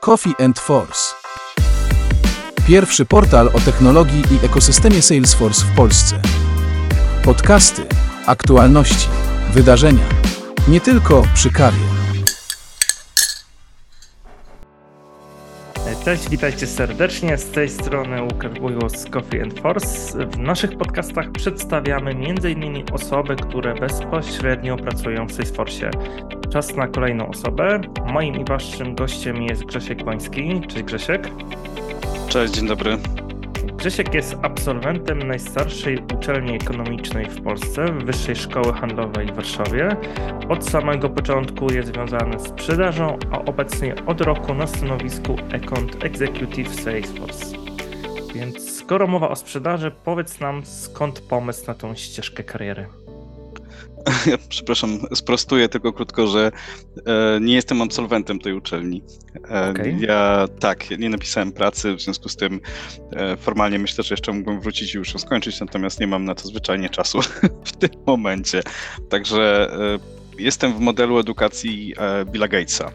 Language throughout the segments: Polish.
Coffee and Force. Pierwszy portal o technologii i ekosystemie Salesforce w Polsce. Podcasty, aktualności, wydarzenia. Nie tylko przy kawie. Cześć, witajcie serdecznie. Z tej strony Łukasz Bujło z Coffee and Force. W naszych podcastach przedstawiamy m.in. osoby, które bezpośrednio pracują w Salesforce. Czas na kolejną osobę. Moim i waszym gościem jest Grzesiek Boński. Cześć Grzesiek. Cześć, dzień dobry. Grzesiek jest absolwentem najstarszej uczelni ekonomicznej w Polsce, Wyższej Szkoły Handlowej w Warszawie. Od samego początku jest związany z sprzedażą, a obecnie od roku na stanowisku Account Executive Salesforce. Więc skoro mowa o sprzedaży, powiedz nam skąd pomysł na tą ścieżkę kariery. Ja, przepraszam, sprostuję tylko krótko, że e, nie jestem absolwentem tej uczelni. E, Okej. Ja tak, nie napisałem pracy, w związku z tym e, formalnie myślę, że jeszcze mógłbym wrócić i już ją skończyć, natomiast nie mam na to zwyczajnie czasu w tym momencie. Także e, jestem w modelu edukacji e, Billa Gatesa.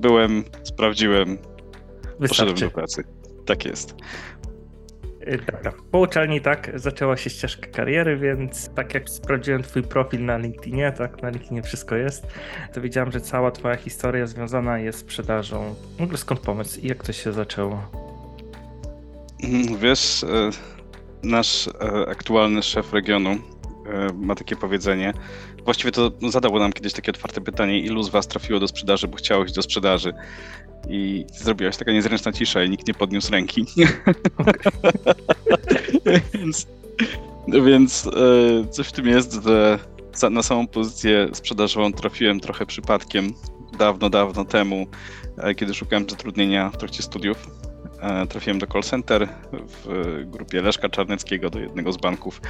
Byłem, sprawdziłem, poszedłem Wystarczy. do pracy. Tak jest. Y, Dobra. Po uczelni tak zaczęła się ścieżka kariery, więc tak jak sprawdziłem twój profil na LinkedInie, tak na LinkedInie wszystko jest, to wiedziałem, że cała twoja historia związana jest sprzedażą. W ogóle skąd pomysł i jak to się zaczęło? Mm, Wiesz, e, nasz e, aktualny szef regionu ma takie powiedzenie. Właściwie to zadało nam kiedyś takie otwarte pytanie, ilu z was trafiło do sprzedaży, bo chciało iść do sprzedaży. I zrobiła się taka niezręczna cisza i nikt nie podniósł ręki. więc więc e, coś w tym jest, że na samą pozycję sprzedażową trafiłem trochę przypadkiem dawno, dawno temu, e, kiedy szukałem zatrudnienia w trakcie studiów. E, Trafiłem do call center w grupie Leszka Czarneckiego do jednego z banków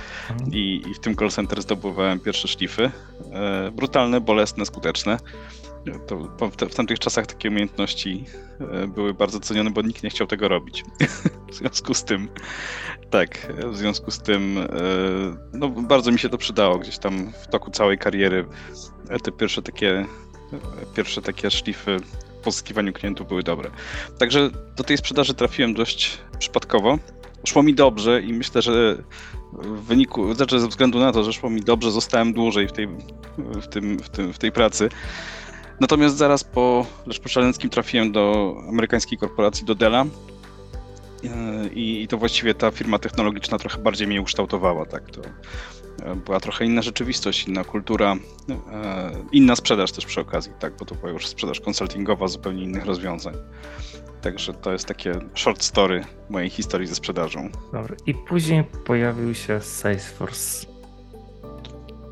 i, i w tym call center zdobywałem pierwsze szlify. E, brutalne, bolesne, skuteczne. To, w, tamtych czasach takie umiejętności e, były bardzo cenione, bo nikt nie chciał tego robić. w związku z tym, tak, w związku z tym, no bardzo mi się to przydało gdzieś tam w toku całej kariery. Te pierwsze takie, pierwsze takie szlify pozyskiwaniu klientów były dobre. Także do tej sprzedaży trafiłem dość przypadkowo. Szło mi dobrze i myślę, że w wyniku, znaczy ze względu na to, że szło mi dobrze, zostałem dłużej w tej, w tym, w tym, w tej pracy. Natomiast zaraz po Leszku trafiłem do amerykańskiej korporacji, do Della. I, I to właściwie ta firma technologiczna trochę bardziej mnie ukształtowała, tak? To e, była trochę inna rzeczywistość, inna kultura, e, inna sprzedaż też przy okazji, tak? Bo to była już sprzedaż konsultingowa zupełnie innych rozwiązań. Także to jest takie short story mojej historii ze sprzedażą. Dobra. I później pojawił się Salesforce.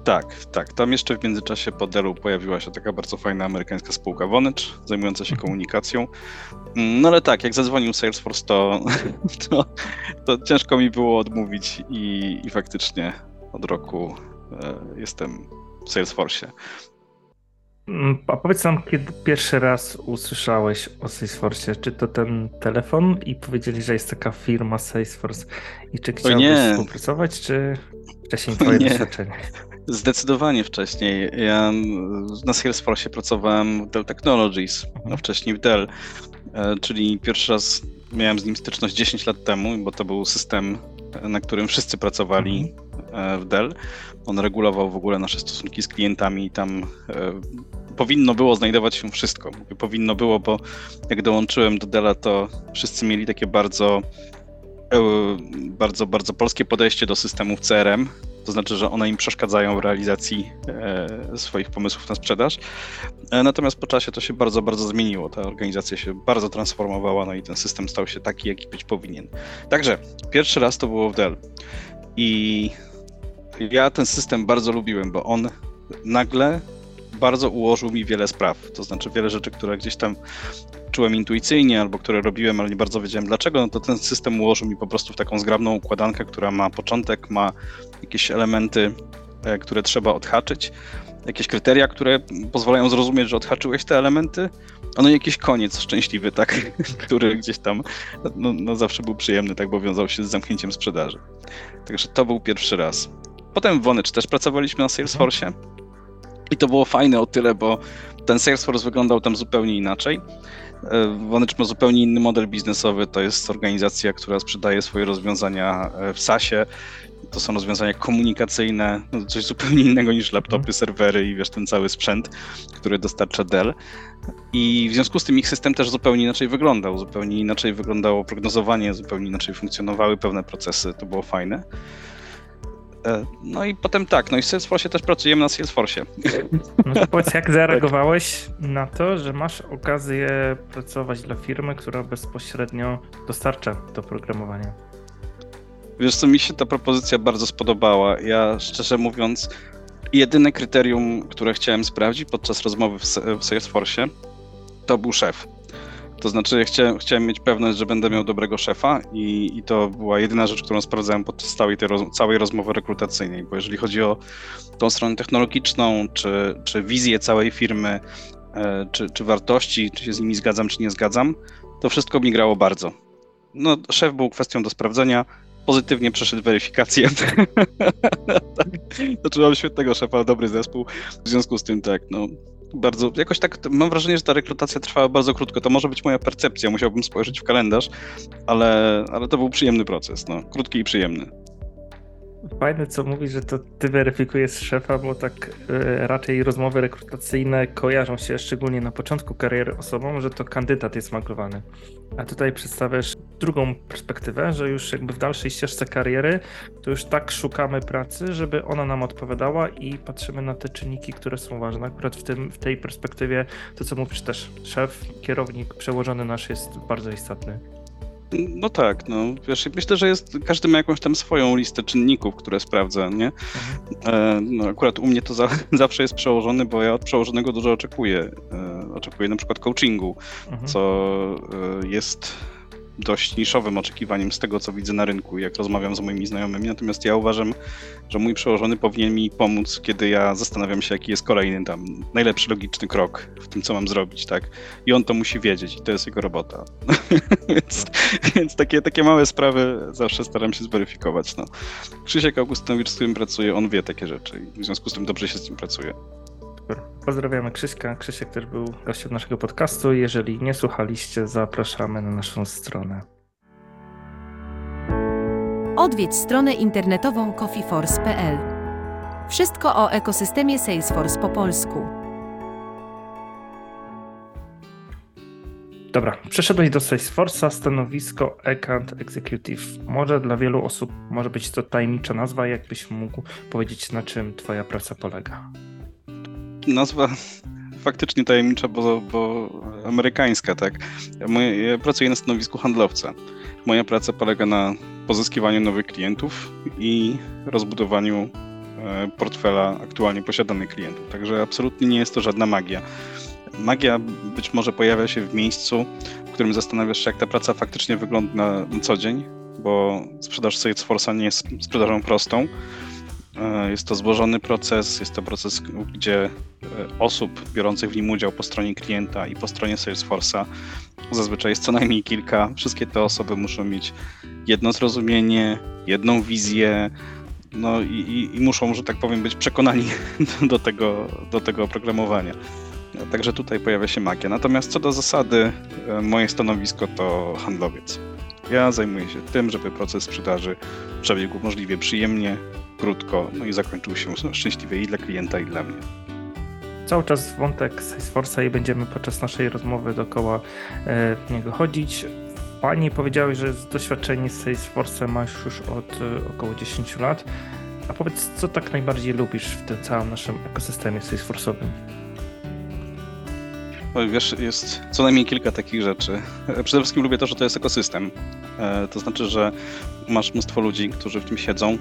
Tak, tak. Tam jeszcze w międzyczasie po Dellu pojawiła się taka bardzo fajna amerykańska spółka Vonage, zajmująca się komunikacją. Mm, No ale tak, jak zadzwonił Salesforce, to, to, to ciężko mi było odmówić i, i faktycznie od roku e, jestem w Salesforce. Mm, A powiedz nam, kiedy pierwszy raz usłyszałeś o Salesforce? Czy to ten telefon i powiedzieli, że jest taka firma Salesforce i czy chciałbyś współpracować, czy wcześniej twoje nie. doświadczenie? Zdecydowanie wcześniej. Ja na Salesforce pracowałem w Dell Technologies, a wcześniej w Dell, e, czyli pierwszy raz miałem z nim styczność 10 lat temu, bo to był system, e, na którym wszyscy pracowali e, w Dell. On regulował w ogóle nasze stosunki z klientami i tam powinno było znajdować się wszystko. Mówię powinno było, bo jak dołączyłem do Della, to wszyscy mieli takie bardzo bardzo, bardzo polskie podejście do systemów CRM, to znaczy, że one im przeszkadzają w realizacji e, swoich pomysłów na sprzedaż. E, natomiast po czasie to się bardzo, bardzo zmieniło. Ta organizacja się bardzo transformowała, no i ten system stał się taki, jaki być powinien. Także pierwszy raz to było w Dell. I ja ten system bardzo lubiłem, bo on nagle bardzo ułożył mi wiele spraw. To znaczy wiele rzeczy, które gdzieś tam czułem intuicyjnie albo które robiłem, ale nie bardzo wiedziałem dlaczego, no to ten system ułożył mi po prostu w taką zgrabną układankę, która ma początek, ma jakieś elementy, e, które trzeba odhaczyć, jakieś kryteria, które pozwalają zrozumieć, że odhaczyłeś te elementy, a no i jakiś koniec szczęśliwy, tak, który gdzieś tam no, no zawsze był przyjemny, tak, bo wiązał się z zamknięciem sprzedaży. Także to był pierwszy raz. Potem w Vonage też pracowaliśmy na Salesforce i to było fajne o tyle, bo ten Salesforce wyglądał tam zupełnie inaczej. Vonage ma zupełnie inny model biznesowy. To jest organizacja, która sprzedaje swoje rozwiązania w SaaSie. To są rozwiązania komunikacyjne, no coś zupełnie innego niż laptopy, mhm. serwery i wiesz, ten cały sprzęt, który dostarcza Dell. I w związku z tym ich system też zupełnie inaczej wyglądał, zupełnie inaczej wyglądało prognozowanie, zupełnie inaczej funkcjonowały pewne procesy, to było fajne. E, no i potem tak, no i w Salesforce też pracujemy na Salesforce. No to powiedz, jak zareagowałeś na to, że masz okazję pracować dla firmy, która bezpośrednio dostarcza to programowanie? Wiesz co, mi się ta propozycja bardzo spodobała. Ja szczerze mówiąc, jedyne kryterium, które chciałem sprawdzić podczas rozmowy w Salesforce, to był szef. To znaczy, chciałem, chciałem mieć pewność, że będę miał dobrego szefa i, i to była jedyna rzecz, którą sprawdzałem podczas całej tej roz, całej rozmowy rekrutacyjnej, bo jeżeli chodzi o tą stronę technologiczną, czy, czy wizję całej firmy, e, czy, czy wartości, czy się z nimi zgadzam, czy nie zgadzam, to wszystko mi grało bardzo. No, szef był kwestią do sprawdzenia, pozytywnie przeszedł weryfikację. znaczy mam świetnego szefa, dobry zespół, w związku z tym tak, no bardzo, jakoś tak, mam wrażenie, że ta rekrutacja trwała bardzo krótko, to może być moja percepcja, musiałbym spojrzeć w kalendarz, ale, ale to był przyjemny proces, no, krótki i przyjemny. Fajne, co mówisz, że to ty weryfikujesz szefa, bo tak y, raczej rozmowy rekrutacyjne kojarzą się szczególnie na początku kariery osobom, że to kandydat jest maglowany. A tutaj przedstawiasz drugą perspektywę, że już jakby w dalszej ścieżce kariery to już tak szukamy pracy, żeby ona nam odpowiadała i patrzymy na te czynniki, które są ważne. Akurat w, tym, w tej perspektywie to, co mówisz też, szef, kierownik, przełożony nasz jest bardzo istotny. No tak, no wiesz, myślę, że jest, każdy ma jakąś tam swoją listę czynników, które sprawdza, nie? Mhm. E, no akurat u mnie to za, zawsze jest przełożony, bo ja od przełożonego dużo oczekuję. E, oczekuję na przykład coachingu, mhm. co e, jest dość niszowym oczekiwaniem z tego, co widzę na rynku, jak rozmawiam z moimi znajomymi. Natomiast ja uważam, że mój przełożony powinien mi pomóc, kiedy ja zastanawiam się, jaki jest kolejny tam najlepszy logiczny krok w tym, co mam zrobić, tak? I on to musi wiedzieć i to jest jego robota. więc, więc takie, takie małe sprawy zawsze staram się zweryfikować. No. Krzysiek Augustynowicz, z którym pracuję, on wie takie rzeczy i w związku z tym dobrze się z nim pracuje. Super. Pozdrawiamy Krzyśka. Krzysiek też był gościem naszego podcastu. Jeżeli nie słuchaliście, zapraszamy na naszą stronę. Odwiedź stronę internetową coffeeforce.pl. Wszystko o ekosystemie Salesforce po polsku. Dobra, przeszedłeś do Salesforce'a, stanowisko Account Executive. Może dla wielu osób może być to tajemnicza nazwa, jakbyś mógł powiedzieć, na czym Twoja praca polega nazwa faktycznie tajemnicza, bo, bo amerykańska, tak. Ja pracuję na stanowisku handlowca. Moja praca polega na pozyskiwaniu nowych klientów i rozbudowaniu e, portfela aktualnie posiadanych klientów. Także absolutnie nie jest to żadna magia. Magia być może pojawia się w miejscu, w którym zastanawiasz się, jak ta praca faktycznie wygląda na co dzień, bo sprzedaż Salesforce'a nie jest sprzedażą prostą. E, jest to złożony proces, jest to proces, gdzie e, osób biorących w nim udział po stronie klienta i po stronie Salesforce'a zazwyczaj jest co najmniej kilka. Wszystkie te osoby muszą mieć jedno zrozumienie, jedną wizję, no i, i, i muszą, że tak powiem, być przekonani do tego, do tego oprogramowania. Także tutaj pojawia się magia. Natomiast co do zasady, e, moje stanowisko to handlowiec. Ja zajmuję się tym, żeby proces sprzedaży przebiegł możliwie przyjemnie, krótko, no i zakończył się szczęśliwie i dla klienta, i dla mnie. Cały czas wątek Salesforce'a i będziemy podczas naszej rozmowy dookoła e, niego chodzić. Pani powiedziałeś, że doświadczenie z Salesforce'em masz już od e, około 10 lat. A powiedz, co tak najbardziej lubisz w tym całym naszym ekosystemie Salesforce'owym? Wiesz, jest co najmniej kilka takich rzeczy. Przede wszystkim lubię to, że to jest ekosystem. E, to znaczy, że masz mnóstwo ludzi, którzy w tym siedzą.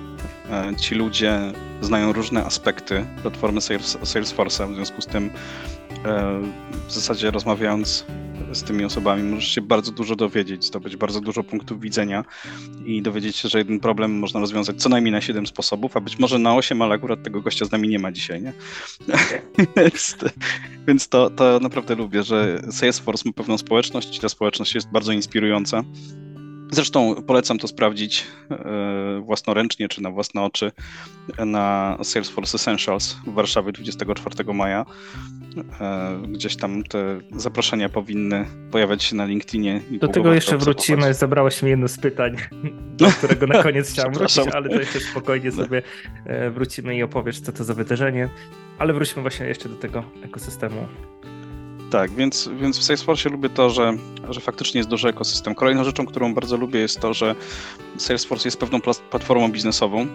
E, ci ludzie znają różne aspekty platformy Salesforce'a, w związku z tym e, w zasadzie rozmawiając z tymi osobami. Możesz się bardzo dużo dowiedzieć, zdobyć bardzo dużo punktów widzenia i dowiedzieć się, że jeden problem można rozwiązać co najmniej na 7 sposobów, a być może na 8, ale akurat tego gościa z nami nie ma dzisiaj, nie? Więc to, to naprawdę lubię, że Salesforce ma pewną społeczność i ta społeczność jest bardzo inspirująca Zresztą polecam to sprawdzić własnoręcznie czy na własne oczy na Salesforce Essentials w Warszawie 24 maja. Gdzieś tam te zaproszenia powinny pojawiać się na LinkedInie. Do tego jeszcze wrócimy. Zabrałeś mi jedno z pytań, do którego na koniec chciałem wrócić, ale to jeszcze spokojnie sobie wrócimy i opowiesz, co to za wydarzenie. Ale wróćmy właśnie jeszcze do tego ekosystemu. Tak, więc, więc w Salesforce lubię to, że, że faktycznie jest duży ekosystem. Kolejną rzeczą, którą bardzo lubię jest to, że Salesforce jest pewną platformą biznesową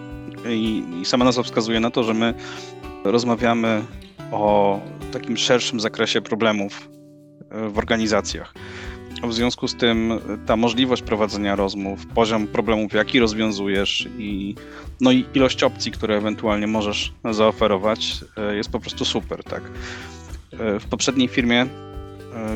i, i sama nazwa wskazuje na to, że my rozmawiamy o takim szerszym zakresie problemów e, w organizacjach. W związku z tym ta możliwość prowadzenia rozmów, poziom problemów, jaki rozwiązujesz i, no i ilość opcji, które ewentualnie możesz zaoferować, e, jest po prostu super, tak. E, w poprzedniej firmie,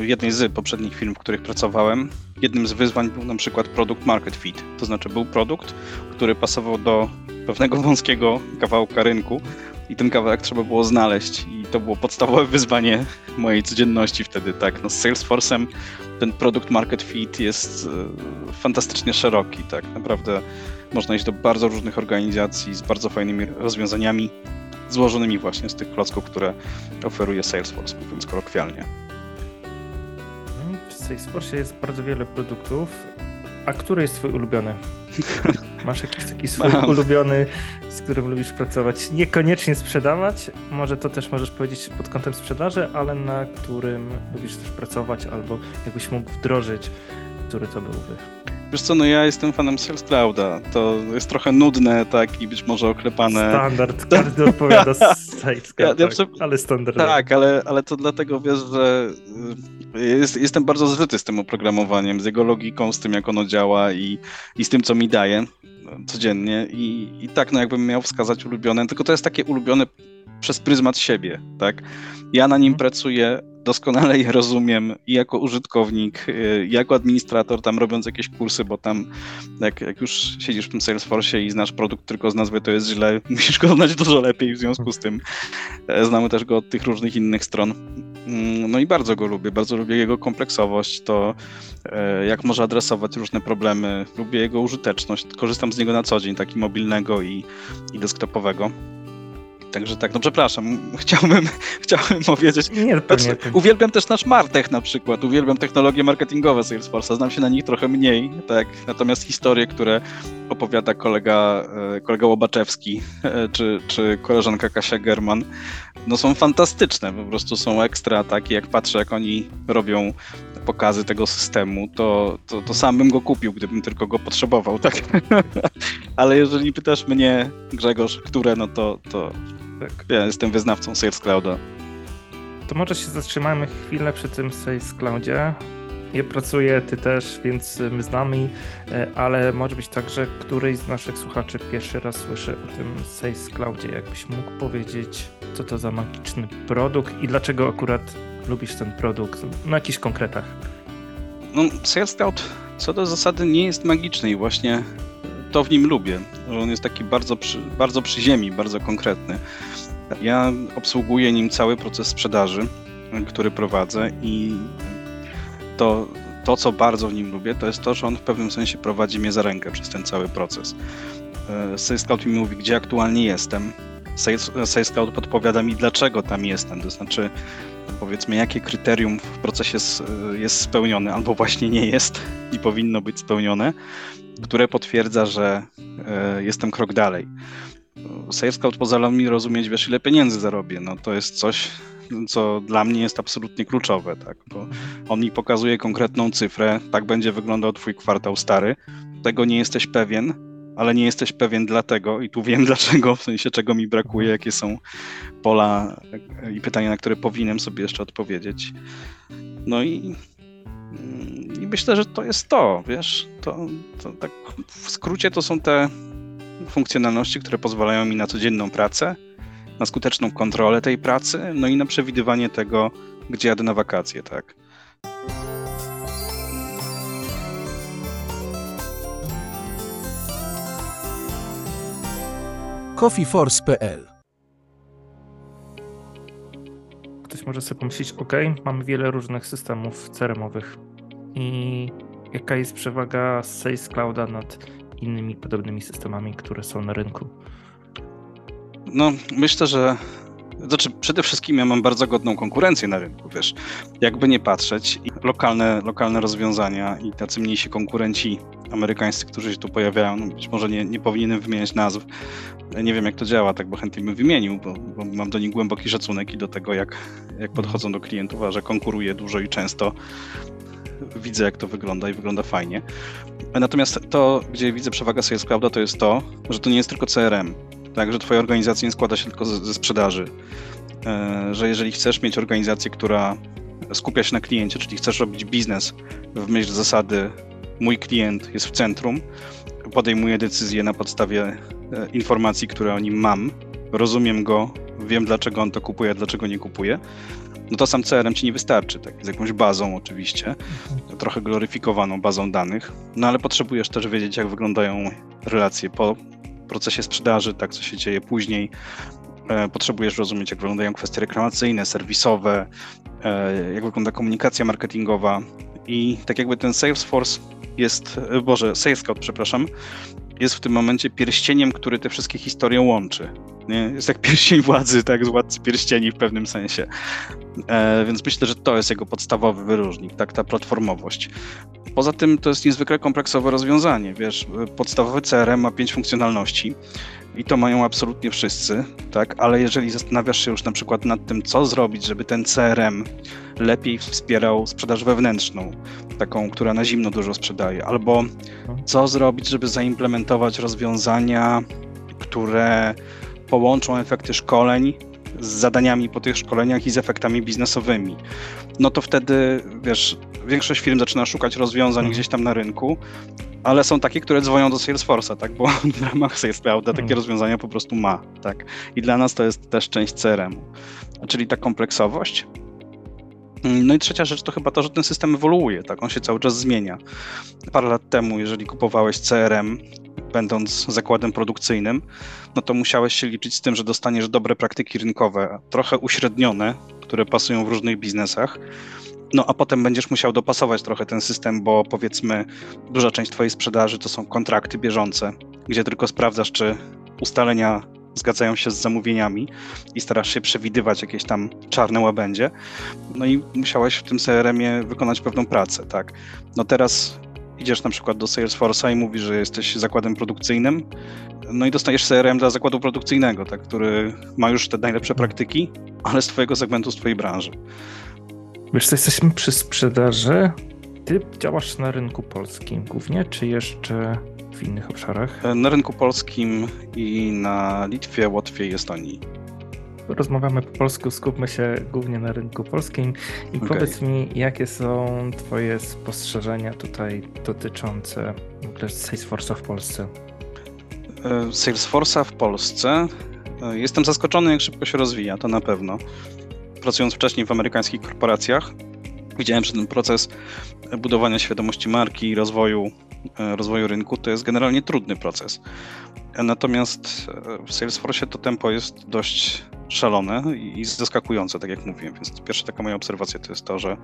w jednej z poprzednich firm, w których pracowałem, jednym z wyzwań był na przykład produkt market fit. To znaczy był produkt, który pasował do pewnego wąskiego kawałka rynku i ten kawałek trzeba było znaleźć i to było podstawowe wyzwanie mojej codzienności wtedy, tak. No z Salesforce'em ten produkt market fit jest e, fantastycznie szeroki, tak. Naprawdę można iść do bardzo różnych organizacji z bardzo fajnymi rozwiązaniami, złożonymi właśnie z tych klocków, które oferuje Salesforce, mówiąc kolokwialnie. W Salesforce jest bardzo wiele produktów. A który jest twój ulubiony? Masz jakiś taki swój Mam. ulubiony, z którym lubisz pracować? Niekoniecznie sprzedawać, może to też możesz powiedzieć pod kątem sprzedaży, ale na którym lubisz też pracować albo jakbyś mógł wdrożyć, który to byłby? Wiesz co, no ja jestem fanem Sales Clouda. To jest trochę nudne, tak, i być może oklepane. Standard, każdy odpowiada Sales Cloud, ja, ja tak, ale standard. Tak, ale, ale to dlatego, wiesz, że y, jest, jestem bardzo zżyty z tym oprogramowaniem, z jego logiką, z tym, jak ono działa i, i z tym, co mi daje codziennie. I, I tak, no jakbym miał wskazać ulubione, tylko to jest takie ulubione przez pryzmat siebie, tak? Ja na nim mhm. pracuję doskonale je rozumiem i jako użytkownik, y, i jako administrator, tam robiąc jakieś kursy, bo tam jak, jak już siedzisz w tym Salesforce i znasz produkt tylko z nazwy, to jest źle, musisz go znać dużo lepiej, w związku z tym e, znamy też go od tych różnych innych stron. Mm, no i bardzo go lubię, bardzo lubię jego kompleksowość, to e, jak może adresować różne problemy, lubię jego użyteczność, korzystam z niego na co dzień, taki mobilnego i, i desktopowego. Także tak, no przepraszam, chciałbym, chciałbym powiedzieć. Nie, znaczy, uwielbiam też nasz Martech na przykład, uwielbiam technologie marketingowe Salesforce'a, znam się na nich trochę mniej, tak, natomiast historie, które opowiada kolega, e, kolega Łobaczewski e, czy, czy koleżanka Kasia German, no są fantastyczne, po prostu są ekstra, takie jak patrzę, jak oni robią pokazy tego systemu, to, to, to sam bym go kupił, gdybym tylko go potrzebował, tak. Ale jeżeli pytasz mnie, Grzegorz, które, no to, to tak. Ja jestem wyznawcą Sales Clouda. To może się zatrzymamy chwilę przy tym Sales Cloudzie. Ja pracuję, ty też, więc my znamy, e, ale może być tak, że któryś z naszych słuchaczy pierwszy raz słyszy o tym Sales Cloudzie. Jakbyś mógł powiedzieć, co to za magiczny produkt i dlaczego akurat lubisz ten produkt na jakichś konkretach? No, Sales Cloud co do zasady nie jest magiczny i właśnie to w nim lubię, on jest taki bardzo przy, bardzo przy ziemi, bardzo konkretny. Ja obsługuję nim cały proces sprzedaży, który prowadzę i to, to, co bardzo w nim lubię, to jest to, że on w pewnym sensie prowadzi mnie za rękę przez ten cały proces. E, Sales Cloud mi mówi, gdzie aktualnie jestem. Sales, Cloud podpowiada mi, dlaczego tam jestem, to znaczy powiedzmy, jakie kryterium w procesie jest, jest spełnione, albo właśnie nie jest i powinno być spełnione które potwierdza, że e, jestem krok dalej. Sales Cloud pozwala mi rozumieć, wiesz, ile pieniędzy zarobię. No to jest coś, co dla mnie jest absolutnie kluczowe, tak? Bo on mi pokazuje konkretną cyfrę, tak będzie wyglądał twój kwartał stary. Tego nie jesteś pewien, ale nie jesteś pewien dlatego, i tu wiem dlaczego, w sensie czego mi brakuje, jakie są pola i pytania, na które powinienem sobie jeszcze odpowiedzieć. No i i myślę, że to jest to, wiesz, to, to tak w skrócie to są te funkcjonalności, które pozwalają mi na codzienną pracę, na skuteczną kontrolę tej pracy, no i na przewidywanie tego, gdzie jadę na wakacje, tak. coffeeforce.pl Ktoś może sobie pomyśleć, ok, mamy wiele różnych systemów CRM-owych i jaka jest przewaga Sales Clouda nad innymi podobnymi systemami, które są na rynku? No, myślę, że znaczy, przede wszystkim ja mam bardzo godną konkurencję na rynku, wiesz, jakby nie patrzeć, lokalne, lokalne rozwiązania i tacy mniejsi konkurenci amerykańscy, którzy się tu pojawiają, no być może nie, nie powinienem wymieniać nazw, nie wiem jak to działa, tak bo chętnie bym wymienił, bo, bo mam do nich głęboki szacunek i do tego, jak, jak podchodzą do klientów, a że konkuruje dużo i często. Widzę, jak to wygląda i wygląda fajnie. Natomiast to, gdzie widzę przewagę Sales Clouda, to jest to, że to nie jest tylko CRM, tak, że twoja organizacja nie składa się tylko ze, ze sprzedaży, e, że jeżeli chcesz mieć organizację, która skupia się na kliencie, czyli chcesz robić biznes w myśl zasady mój klient jest w centrum, podejmuję decyzje na podstawie e, informacji, które o nim mam, rozumiem go, wiem dlaczego on to kupuje, dlaczego nie kupuje, no to sam CRM ci nie wystarczy, tak, z jakąś bazą oczywiście, trochę gloryfikowaną bazą danych, no ale potrzebujesz też wiedzieć, jak wyglądają relacje po procesie sprzedaży, tak, co się dzieje później. E, potrzebujesz rozumieć, jak wyglądają kwestie reklamacyjne, serwisowe, e, jak wygląda komunikacja marketingowa. I tak jakby ten Salesforce jest, e, Boże, Sales Cloud, przepraszam, jest w tym momencie pierścieniem, który te wszystkie historie łączy. Nie? Jest jak pierścień władzy, tak, z władcy pierścieni w pewnym sensie. E, więc myślę, że to jest jego podstawowy wyróżnik, tak, ta platformowość. Poza tym to jest niezwykle kompleksowe rozwiązanie, wiesz, podstawowy CRM ma pięć funkcjonalności i to mają absolutnie wszyscy, tak, ale jeżeli zastanawiasz się już na przykład nad tym, co zrobić, żeby ten CRM lepiej wspierał sprzedaż wewnętrzną, taką, która na zimno dużo sprzedaje, albo co zrobić, żeby zaimplementować rozwiązania, które połączą efekty szkoleń z zadaniami po tych szkoleniach i z efektami biznesowymi. No to wtedy, wiesz, większość firm zaczyna szukać rozwiązań mhm. gdzieś tam na rynku, ale są takie, które dzwonią do Salesforce'a, tak, bo w ramach Sales Clouda takie mhm. rozwiązania po prostu ma, tak. I dla nas to jest też część CRM, czyli ta kompleksowość. No i trzecia rzecz to chyba to, że ten system ewoluuje, tak, on się cały czas zmienia. Parę lat temu, jeżeli kupowałeś CRM, będąc zakładem produkcyjnym, no to musiałeś się liczyć z tym, że dostaniesz dobre praktyki rynkowe, trochę uśrednione, które pasują w różnych biznesach. No a potem będziesz musiał dopasować trochę ten system, bo powiedzmy, duża część Twojej sprzedaży to są kontrakty bieżące, gdzie tylko sprawdzasz, czy ustalenia zgadzają się z zamówieniami i starasz się przewidywać jakieś tam czarne łabędzie. No i musiałeś w tym CRM-ie wykonać pewną pracę, tak. No teraz idziesz na przykład do Salesforce'a i mówisz, że jesteś zakładem produkcyjnym, no i dostajesz CRM dla zakładu produkcyjnego, tak, który ma już te najlepsze praktyki, ale z twojego segmentu, z twojej branży. Wiesz, co, jesteśmy przy sprzedaży. Ty działasz na rynku polskim głównie, czy jeszcze w innych obszarach? Na rynku polskim i na Litwie, Łotwie i Estonii. Rozmawiamy po polsku, skupmy się głównie na rynku polskim i okay. powiedz mi, jakie są Twoje spostrzeżenia tutaj dotyczące Salesforce'a w Polsce? E, Salesforce'a w Polsce. E, jestem zaskoczony, jak szybko się rozwija, to na pewno. Pracując wcześniej w amerykańskich korporacjach, widziałem, że ten proces budowania świadomości marki i rozwoju, e, rozwoju rynku to jest generalnie trudny proces. Natomiast w Salesforce to tempo jest dość szalone i zaskakujące, tak jak mówiłem. Więc pierwsza taka moja obserwacja to jest to, że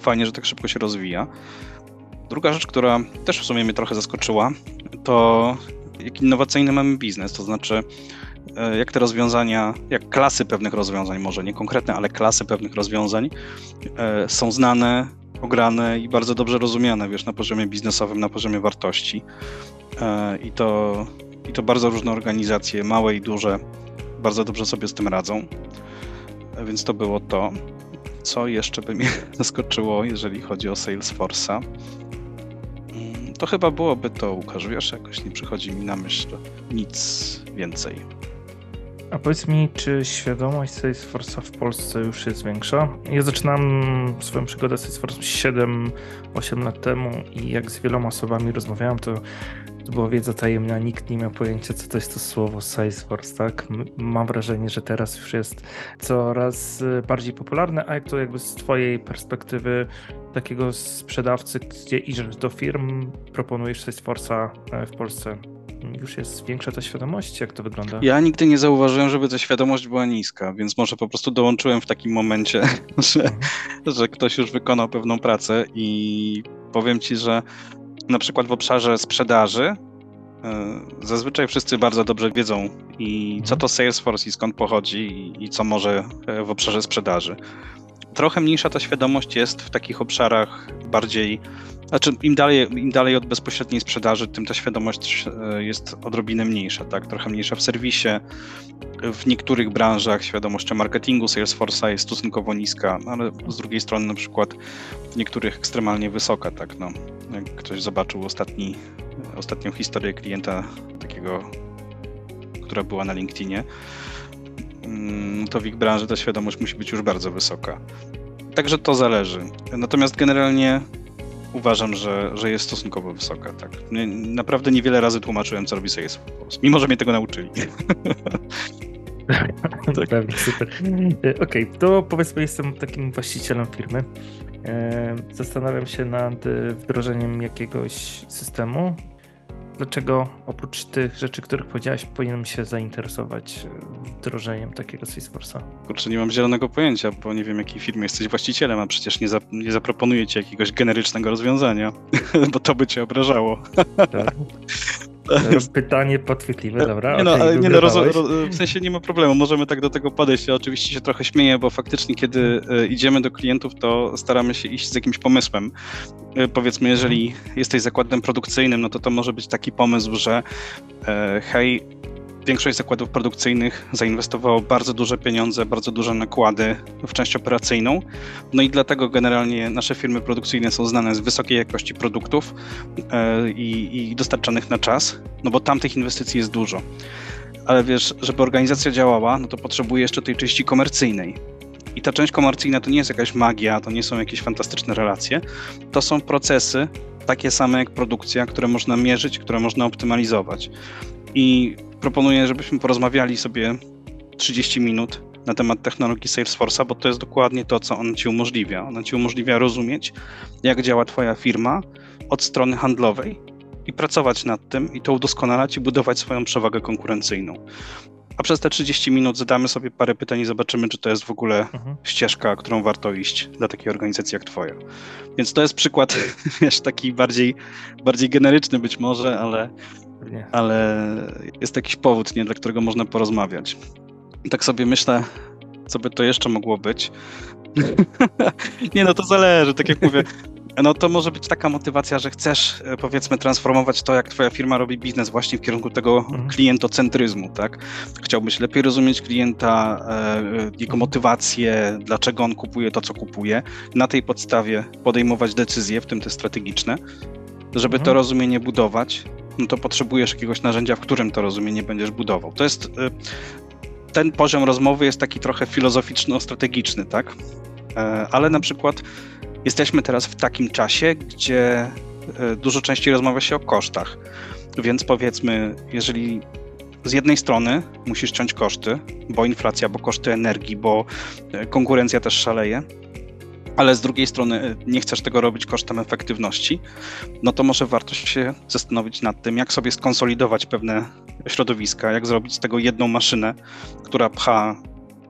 fajnie, że tak szybko się rozwija. Druga rzecz, która też w sumie mnie trochę zaskoczyła, to jak innowacyjny mamy biznes, to znaczy e, jak te rozwiązania, jak klasy pewnych rozwiązań, może nie konkretne, ale klasy pewnych rozwiązań e, są znane, ograne i bardzo dobrze rozumiane, wiesz, na poziomie biznesowym, na poziomie wartości. E, I to, i to bardzo różne organizacje, małe i duże, bardzo dobrze sobie z tym radzą. Więc to było to. Co jeszcze by mnie zaskoczyło, jeżeli chodzi o Salesforce'a? Mm, to chyba byłoby to, Łukasz, wiesz, jakoś nie przychodzi mi na myśl nic więcej. A powiedz mi, czy świadomość Salesforce'a w Polsce już jest większa? Ja zaczynam swoją przygodę z Salesforce 7-8 lat temu i jak z wieloma osobami rozmawiałem, to to była wiedza tajemna, nikt nie miał pojęcia, co to jest to słowo Salesforce, tak? Mam wrażenie, że teraz już jest coraz y, bardziej popularne, a jak to jakby z twojej perspektywy takiego sprzedawcy, gdzie idziesz do firm, proponujesz Salesforce'a e, w Polsce, już jest większa ta świadomość? Jak to wygląda? Ja nigdy nie zauważyłem, żeby ta świadomość była niska, więc może po prostu dołączyłem w takim momencie, że, mhm. że ktoś już wykonał pewną pracę i Powiem ci, że na przykład w obszarze sprzedaży e, zazwyczaj wszyscy bardzo dobrze wiedzą i co to Salesforce i skąd pochodzi i, i co może e, w obszarze sprzedaży. Trochę mniejsza ta świadomość jest w takich obszarach bardziej znaczy, im dalej, im dalej od bezpośredniej sprzedaży, tym ta świadomość e, jest odrobinę mniejsza, tak? Trochę mniejsza w serwisie. W niektórych branżach świadomość o marketingu Salesforce'a jest stosunkowo niska, ale z drugiej strony na przykład w niektórych ekstremalnie wysoka, tak? No, jak ktoś zobaczył ostatni, ostatnią historię klienta takiego, która była na LinkedInie, to w ich branży ta świadomość musi być już bardzo wysoka. Także to zależy. Natomiast generalnie uważam, że, że jest stosunkowo wysoka. Tak. Naprawdę niewiele razy tłumaczyłem, co robi Salesforce, mimo że mnie tego nauczyli. tak. Pewnie, super. E, okej, okay, to powiedzmy, jestem takim właścicielem firmy. E, zastanawiam się nad wdrożeniem jakiegoś systemu, Dlaczego oprócz tych rzeczy, których powiedziałeś, powinienem się zainteresować e, wdrożeniem takiego Salesforce'a? Kurczę, nie mam zielonego pojęcia, bo nie wiem, jakiej firmy jesteś właścicielem, a przecież nie, za, nie zaproponuję ci jakiegoś generycznego rozwiązania, bo to by cię obrażało. Tak. Pytanie podchwytliwe, dobra. Nie, no, okay, nie no, w sensie nie ma problemu, możemy tak do tego podejść. Ja oczywiście się trochę śmieję, bo faktycznie kiedy e, idziemy do klientów, to staramy się iść z jakimś pomysłem. E, powiedzmy, jeżeli jesteś zakładem produkcyjnym, no to to może być taki pomysł, że e, hej, Większość zakładów produkcyjnych zainwestowało bardzo duże pieniądze, bardzo duże nakłady w część operacyjną. No i dlatego generalnie nasze firmy produkcyjne są znane z wysokiej jakości produktów e, i, i dostarczanych na czas, no bo tam tych inwestycji jest dużo. Ale wiesz, żeby organizacja działała, no to potrzebuje jeszcze tej części komercyjnej. I ta część komercyjna to nie jest jakaś magia, to nie są jakieś fantastyczne relacje, to są procesy takie same jak produkcja, które można mierzyć, które można optymalizować. I proponuję, żebyśmy porozmawiali sobie 30 minut na temat technologii Salesforce'a, bo to jest dokładnie to, co on ci umożliwia. On ci umożliwia rozumieć, jak działa Twoja firma od strony handlowej i pracować nad tym i to udoskonalać i budować swoją przewagę konkurencyjną. A przez te 30 minut zadamy sobie parę pytań i zobaczymy, czy to jest w ogóle mhm. ścieżka, którą warto iść dla takiej organizacji jak Twoja. Więc to jest przykład, wiesz, taki bardziej, bardziej generyczny być może, ale ale jest jakiś powód, nie, dla którego można porozmawiać. I tak sobie myślę, co by to jeszcze mogło być. nie, no to zależy, tak jak mówię. No to może być taka motywacja, że chcesz e, powiedzmy transformować to, jak twoja firma robi biznes właśnie w kierunku tego mhm. klientocentryzmu, tak? Chciałbyś lepiej rozumieć klienta, e, jego motywację, dlaczego on kupuje to, co kupuje, na tej podstawie podejmować decyzje, w tym te strategiczne, żeby mhm. to rozumienie budować, no to potrzebujesz jakiegoś narzędzia, w którym to rozumienie będziesz budował. To jest y, ten poziom rozmowy jest taki trochę filozoficzno-strategiczny, tak? E, ale na przykład jesteśmy teraz w takim czasie, gdzie e, dużo częściej rozmawia się o kosztach. Więc powiedzmy, jeżeli z jednej strony musisz ciąć koszty, bo inflacja, bo koszty energii, bo e, konkurencja też szaleje, ale z drugiej strony e, nie chcesz tego robić kosztem efektywności, no to może warto się zastanowić nad tym, jak sobie skonsolidować pewne środowiska, jak zrobić z tego jedną maszynę, która pcha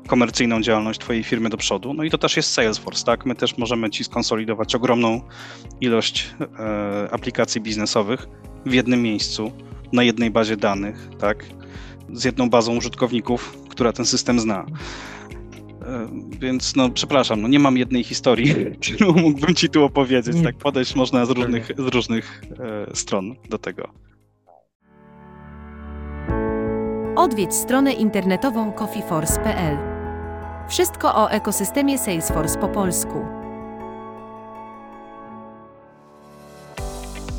komercyjną działalność Twojej firmy do przodu. No i to też jest Salesforce, tak? My też możemy Ci skonsolidować ogromną ilość e, aplikacji biznesowych w jednym miejscu, na jednej bazie danych, tak? Z jedną bazą użytkowników, która ten system zna. E, więc no przepraszam, no nie mam jednej historii, którą mógłbym ci tu opowiedzieć. Tak podejść można z różnych, z różnych e, stron do tego. Odwiedź stronę internetową coffeeforce.pl. Wszystko o ekosystemie Salesforce po polsku.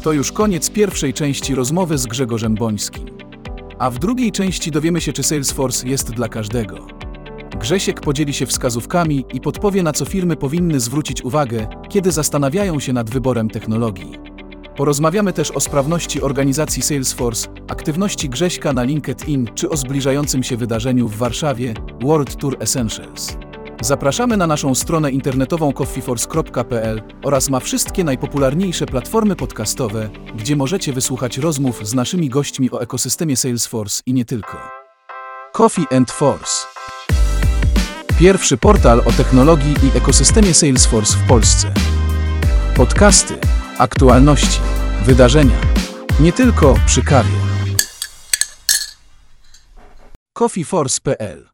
To już koniec pierwszej części rozmowy z Grzegorzem Bońskim. A w drugiej części dowiemy się, czy Salesforce jest dla każdego. Grzesiek podzieli się wskazówkami i podpowie, na co firmy powinny zwrócić uwagę, kiedy zastanawiają się nad wyborem technologii. Porozmawiamy też o sprawności organizacji Salesforce, aktywności Grześka na LinkedIn czy o zbliżającym się wydarzeniu w Warszawie World Tour Essentials. Zapraszamy na naszą stronę internetową coffeeforce.pl oraz ma wszystkie najpopularniejsze platformy podcastowe, gdzie możecie wysłuchać rozmów z naszymi gośćmi o ekosystemie Salesforce i nie tylko. Coffee and Force Pierwszy portal o technologii i ekosystemie Salesforce w Polsce. Podcasty, aktualności, wydarzenia. Nie tylko przy kawie. coffeeforce.pl